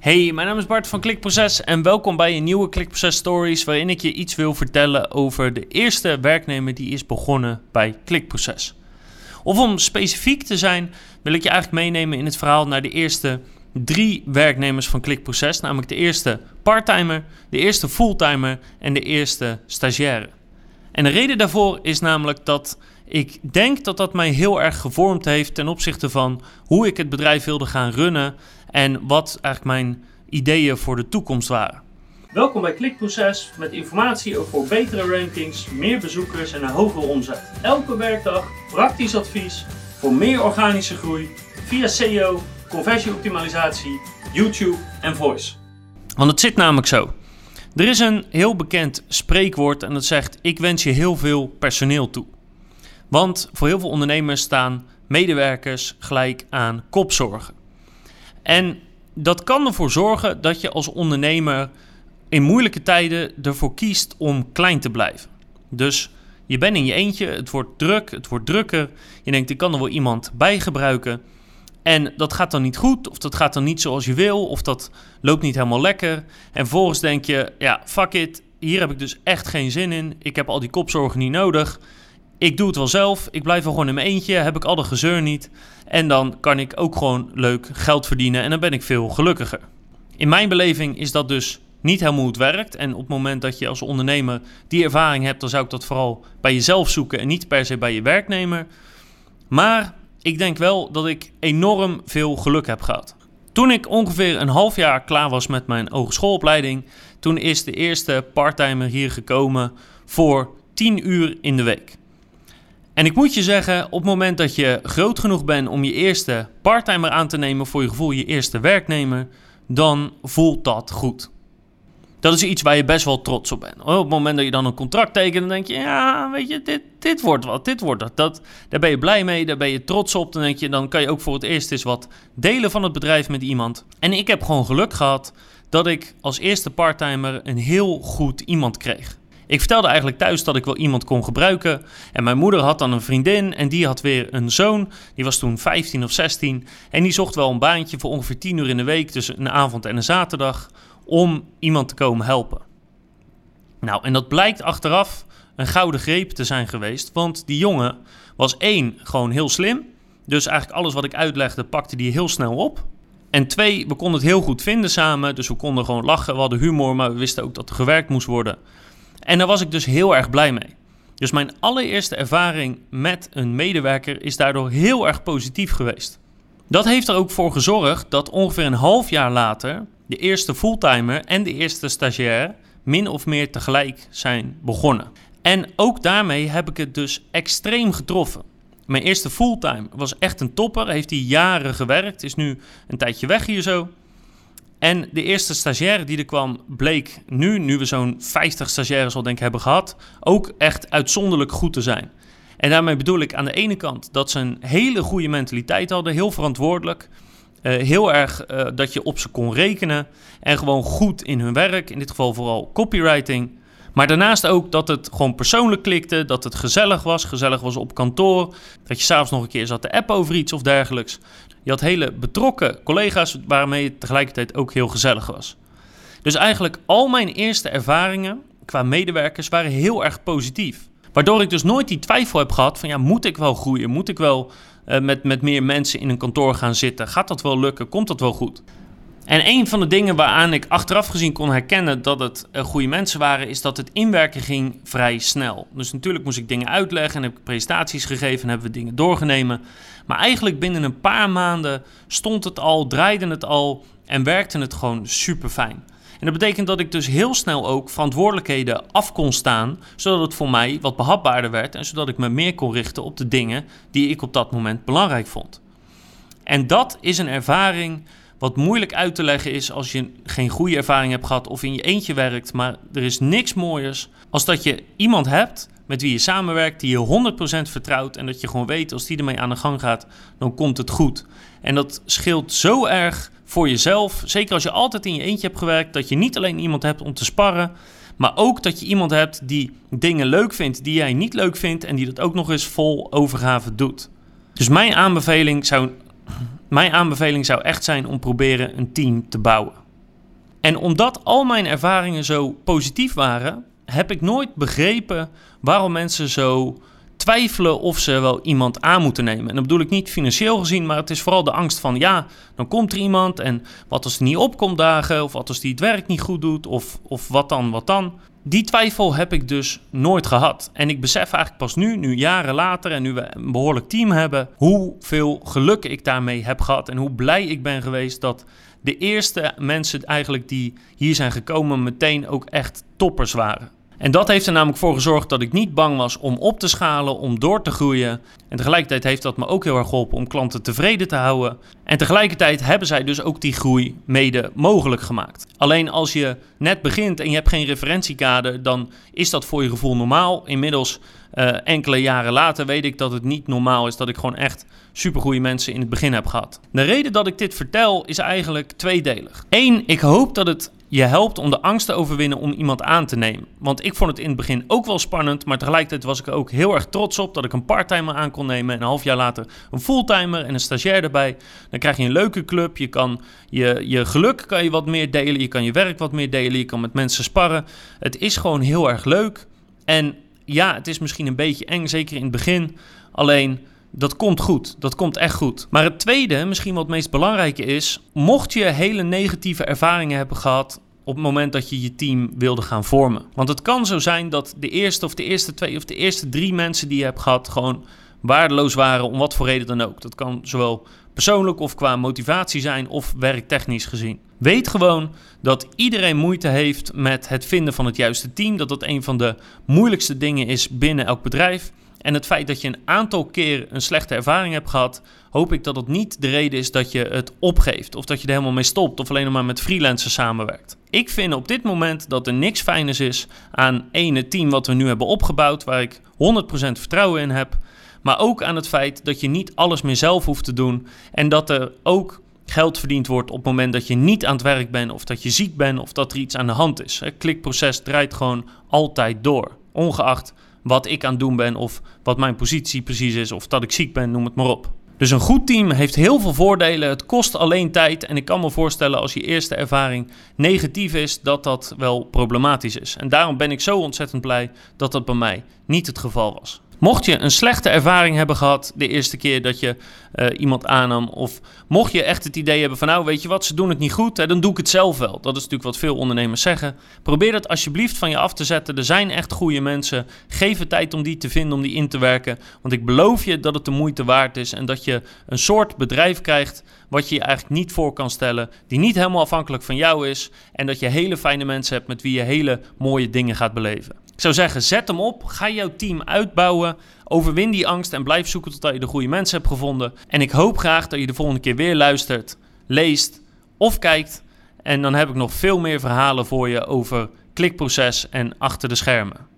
Hey, mijn naam is Bart van Klikproces en welkom bij een nieuwe Klikproces Stories waarin ik je iets wil vertellen over de eerste werknemer die is begonnen bij Klikproces. Of om specifiek te zijn, wil ik je eigenlijk meenemen in het verhaal naar de eerste drie werknemers van Klikproces, namelijk de eerste parttimer, de eerste fulltimer en de eerste stagiaire. En de reden daarvoor is namelijk dat ik denk dat dat mij heel erg gevormd heeft ten opzichte van hoe ik het bedrijf wilde gaan runnen en wat eigenlijk mijn ideeën voor de toekomst waren. Welkom bij Klikproces met informatie over betere rankings, meer bezoekers en een hogere omzet. Elke werkdag praktisch advies voor meer organische groei via SEO, conversieoptimalisatie, YouTube en voice. Want het zit namelijk zo. Er is een heel bekend spreekwoord en dat zegt: Ik wens je heel veel personeel toe. Want voor heel veel ondernemers staan medewerkers gelijk aan kopzorgen. En dat kan ervoor zorgen dat je als ondernemer in moeilijke tijden ervoor kiest om klein te blijven. Dus je bent in je eentje, het wordt druk, het wordt drukker. Je denkt, ik kan er wel iemand bij gebruiken. En dat gaat dan niet goed, of dat gaat dan niet zoals je wil, of dat loopt niet helemaal lekker. En vervolgens denk je, ja, fuck it, hier heb ik dus echt geen zin in. Ik heb al die kopzorgen niet nodig. Ik doe het wel zelf, ik blijf wel gewoon in mijn eentje, heb ik al de gezeur niet. En dan kan ik ook gewoon leuk geld verdienen en dan ben ik veel gelukkiger. In mijn beleving is dat dus niet helemaal hoe het werkt. En op het moment dat je als ondernemer die ervaring hebt, dan zou ik dat vooral bij jezelf zoeken en niet per se bij je werknemer. Maar ik denk wel dat ik enorm veel geluk heb gehad. Toen ik ongeveer een half jaar klaar was met mijn hogeschoolopleiding, toen is de eerste parttimer hier gekomen voor 10 uur in de week. En ik moet je zeggen, op het moment dat je groot genoeg bent om je eerste parttimer aan te nemen, voor je gevoel je eerste werknemer, dan voelt dat goed. Dat is iets waar je best wel trots op bent. Op het moment dat je dan een contract tekent, dan denk je, ja, weet je, dit, dit wordt wat, dit wordt dat, dat. Daar ben je blij mee, daar ben je trots op. Dan denk je, dan kan je ook voor het eerst eens wat delen van het bedrijf met iemand. En ik heb gewoon geluk gehad dat ik als eerste parttimer een heel goed iemand kreeg. Ik vertelde eigenlijk thuis dat ik wel iemand kon gebruiken. En mijn moeder had dan een vriendin en die had weer een zoon. Die was toen 15 of 16. En die zocht wel een baantje voor ongeveer 10 uur in de week, tussen een avond en een zaterdag, om iemand te komen helpen. Nou, en dat blijkt achteraf een gouden greep te zijn geweest. Want die jongen was één, gewoon heel slim. Dus eigenlijk alles wat ik uitlegde pakte die heel snel op. En twee, we konden het heel goed vinden samen. Dus we konden gewoon lachen, we hadden humor, maar we wisten ook dat er gewerkt moest worden. En daar was ik dus heel erg blij mee. Dus mijn allereerste ervaring met een medewerker is daardoor heel erg positief geweest. Dat heeft er ook voor gezorgd dat ongeveer een half jaar later de eerste fulltimer en de eerste stagiair min of meer tegelijk zijn begonnen. En ook daarmee heb ik het dus extreem getroffen. Mijn eerste fulltime was echt een topper, heeft hij jaren gewerkt, is nu een tijdje weg hier zo. En de eerste stagiaire die er kwam, bleek nu, nu we zo'n 50 stagiaires al denk ik hebben gehad, ook echt uitzonderlijk goed te zijn. En daarmee bedoel ik aan de ene kant dat ze een hele goede mentaliteit hadden, heel verantwoordelijk. Uh, heel erg uh, dat je op ze kon rekenen en gewoon goed in hun werk, in dit geval vooral copywriting. Maar daarnaast ook dat het gewoon persoonlijk klikte, dat het gezellig was, gezellig was op kantoor, dat je s'avonds nog een keer zat te app over iets of dergelijks. Je had hele betrokken collega's waarmee het tegelijkertijd ook heel gezellig was. Dus eigenlijk al mijn eerste ervaringen qua medewerkers waren heel erg positief. Waardoor ik dus nooit die twijfel heb gehad van ja, moet ik wel groeien? Moet ik wel uh, met, met meer mensen in een kantoor gaan zitten? Gaat dat wel lukken? Komt dat wel goed? En een van de dingen waaraan ik achteraf gezien kon herkennen dat het uh, goede mensen waren, is dat het inwerken ging vrij snel. Dus natuurlijk moest ik dingen uitleggen en heb ik presentaties gegeven en hebben we dingen doorgenomen. Maar eigenlijk binnen een paar maanden stond het al, draaide het al en werkte het gewoon super fijn. En dat betekent dat ik dus heel snel ook verantwoordelijkheden af kon staan, zodat het voor mij wat behapbaarder werd en zodat ik me meer kon richten op de dingen die ik op dat moment belangrijk vond. En dat is een ervaring wat moeilijk uit te leggen is als je geen goede ervaring hebt gehad of in je eentje werkt. Maar er is niks mooiers als dat je iemand hebt met wie je samenwerkt, die je 100% vertrouwt en dat je gewoon weet als die ermee aan de gang gaat, dan komt het goed. En dat scheelt zo erg voor jezelf, zeker als je altijd in je eentje hebt gewerkt, dat je niet alleen iemand hebt om te sparren, maar ook dat je iemand hebt die dingen leuk vindt die jij niet leuk vindt en die dat ook nog eens vol overgave doet. Dus mijn aanbeveling zou mijn aanbeveling zou echt zijn om proberen een team te bouwen. En omdat al mijn ervaringen zo positief waren, heb ik nooit begrepen waarom mensen zo twijfelen of ze wel iemand aan moeten nemen. En dat bedoel ik niet financieel gezien, maar het is vooral de angst van ja, dan komt er iemand en wat als hij niet opkomt dagen, of wat als hij het werk niet goed doet, of, of wat dan, wat dan. Die twijfel heb ik dus nooit gehad. En ik besef eigenlijk pas nu, nu jaren later en nu we een behoorlijk team hebben, hoeveel geluk ik daarmee heb gehad en hoe blij ik ben geweest dat de eerste mensen eigenlijk die hier zijn gekomen meteen ook echt toppers waren. En dat heeft er namelijk voor gezorgd dat ik niet bang was om op te schalen, om door te groeien. En tegelijkertijd heeft dat me ook heel erg geholpen om klanten tevreden te houden. En tegelijkertijd hebben zij dus ook die groei mede mogelijk gemaakt. Alleen als je net begint en je hebt geen referentiekader, dan is dat voor je gevoel normaal. Inmiddels uh, enkele jaren later weet ik dat het niet normaal is dat ik gewoon echt supergoeie mensen in het begin heb gehad. De reden dat ik dit vertel is eigenlijk tweedelig. Eén, ik hoop dat het je helpt om de angst te overwinnen om iemand aan te nemen. Want ik vond het in het begin ook wel spannend, maar tegelijkertijd was ik er ook heel erg trots op dat ik een parttimer aan kon nemen en een half jaar later een fulltimer en een stagiair erbij. Dan krijg je een leuke club, je kan je, je geluk kan je wat meer delen, je kan je werk wat meer delen, je kan met mensen sparren. Het is gewoon heel erg leuk en ja, het is misschien een beetje eng, zeker in het begin. Alleen dat komt goed. Dat komt echt goed. Maar het tweede, misschien wat het meest belangrijke is, mocht je hele negatieve ervaringen hebben gehad op het moment dat je je team wilde gaan vormen. Want het kan zo zijn dat de eerste of de eerste twee of de eerste drie mensen die je hebt gehad gewoon waardeloos waren om wat voor reden dan ook. Dat kan zowel persoonlijk of qua motivatie zijn of werktechnisch gezien. Weet gewoon dat iedereen moeite heeft met het vinden van het juiste team. Dat dat een van de moeilijkste dingen is binnen elk bedrijf. En het feit dat je een aantal keer een slechte ervaring hebt gehad, hoop ik dat het niet de reden is dat je het opgeeft. Of dat je er helemaal mee stopt of alleen nog maar met freelancers samenwerkt. Ik vind op dit moment dat er niks fijners is aan ene team wat we nu hebben opgebouwd, waar ik 100% vertrouwen in heb. Maar ook aan het feit dat je niet alles meer zelf hoeft te doen. En dat er ook geld verdiend wordt op het moment dat je niet aan het werk bent, of dat je ziek bent, of dat er iets aan de hand is. Het klikproces draait gewoon altijd door. Ongeacht wat ik aan het doen ben, of wat mijn positie precies is, of dat ik ziek ben, noem het maar op. Dus een goed team heeft heel veel voordelen. Het kost alleen tijd. En ik kan me voorstellen als je eerste ervaring negatief is, dat dat wel problematisch is. En daarom ben ik zo ontzettend blij dat dat bij mij niet het geval was. Mocht je een slechte ervaring hebben gehad de eerste keer dat je uh, iemand aannam, of mocht je echt het idee hebben van nou weet je wat, ze doen het niet goed, hè, dan doe ik het zelf wel. Dat is natuurlijk wat veel ondernemers zeggen. Probeer dat alsjeblieft van je af te zetten. Er zijn echt goede mensen. Geef het tijd om die te vinden, om die in te werken. Want ik beloof je dat het de moeite waard is en dat je een soort bedrijf krijgt wat je je eigenlijk niet voor kan stellen, die niet helemaal afhankelijk van jou is en dat je hele fijne mensen hebt met wie je hele mooie dingen gaat beleven. Ik zou zeggen, zet hem op, ga jouw team uitbouwen, overwin die angst en blijf zoeken totdat je de goede mensen hebt gevonden. En ik hoop graag dat je de volgende keer weer luistert, leest of kijkt. En dan heb ik nog veel meer verhalen voor je over klikproces en achter de schermen.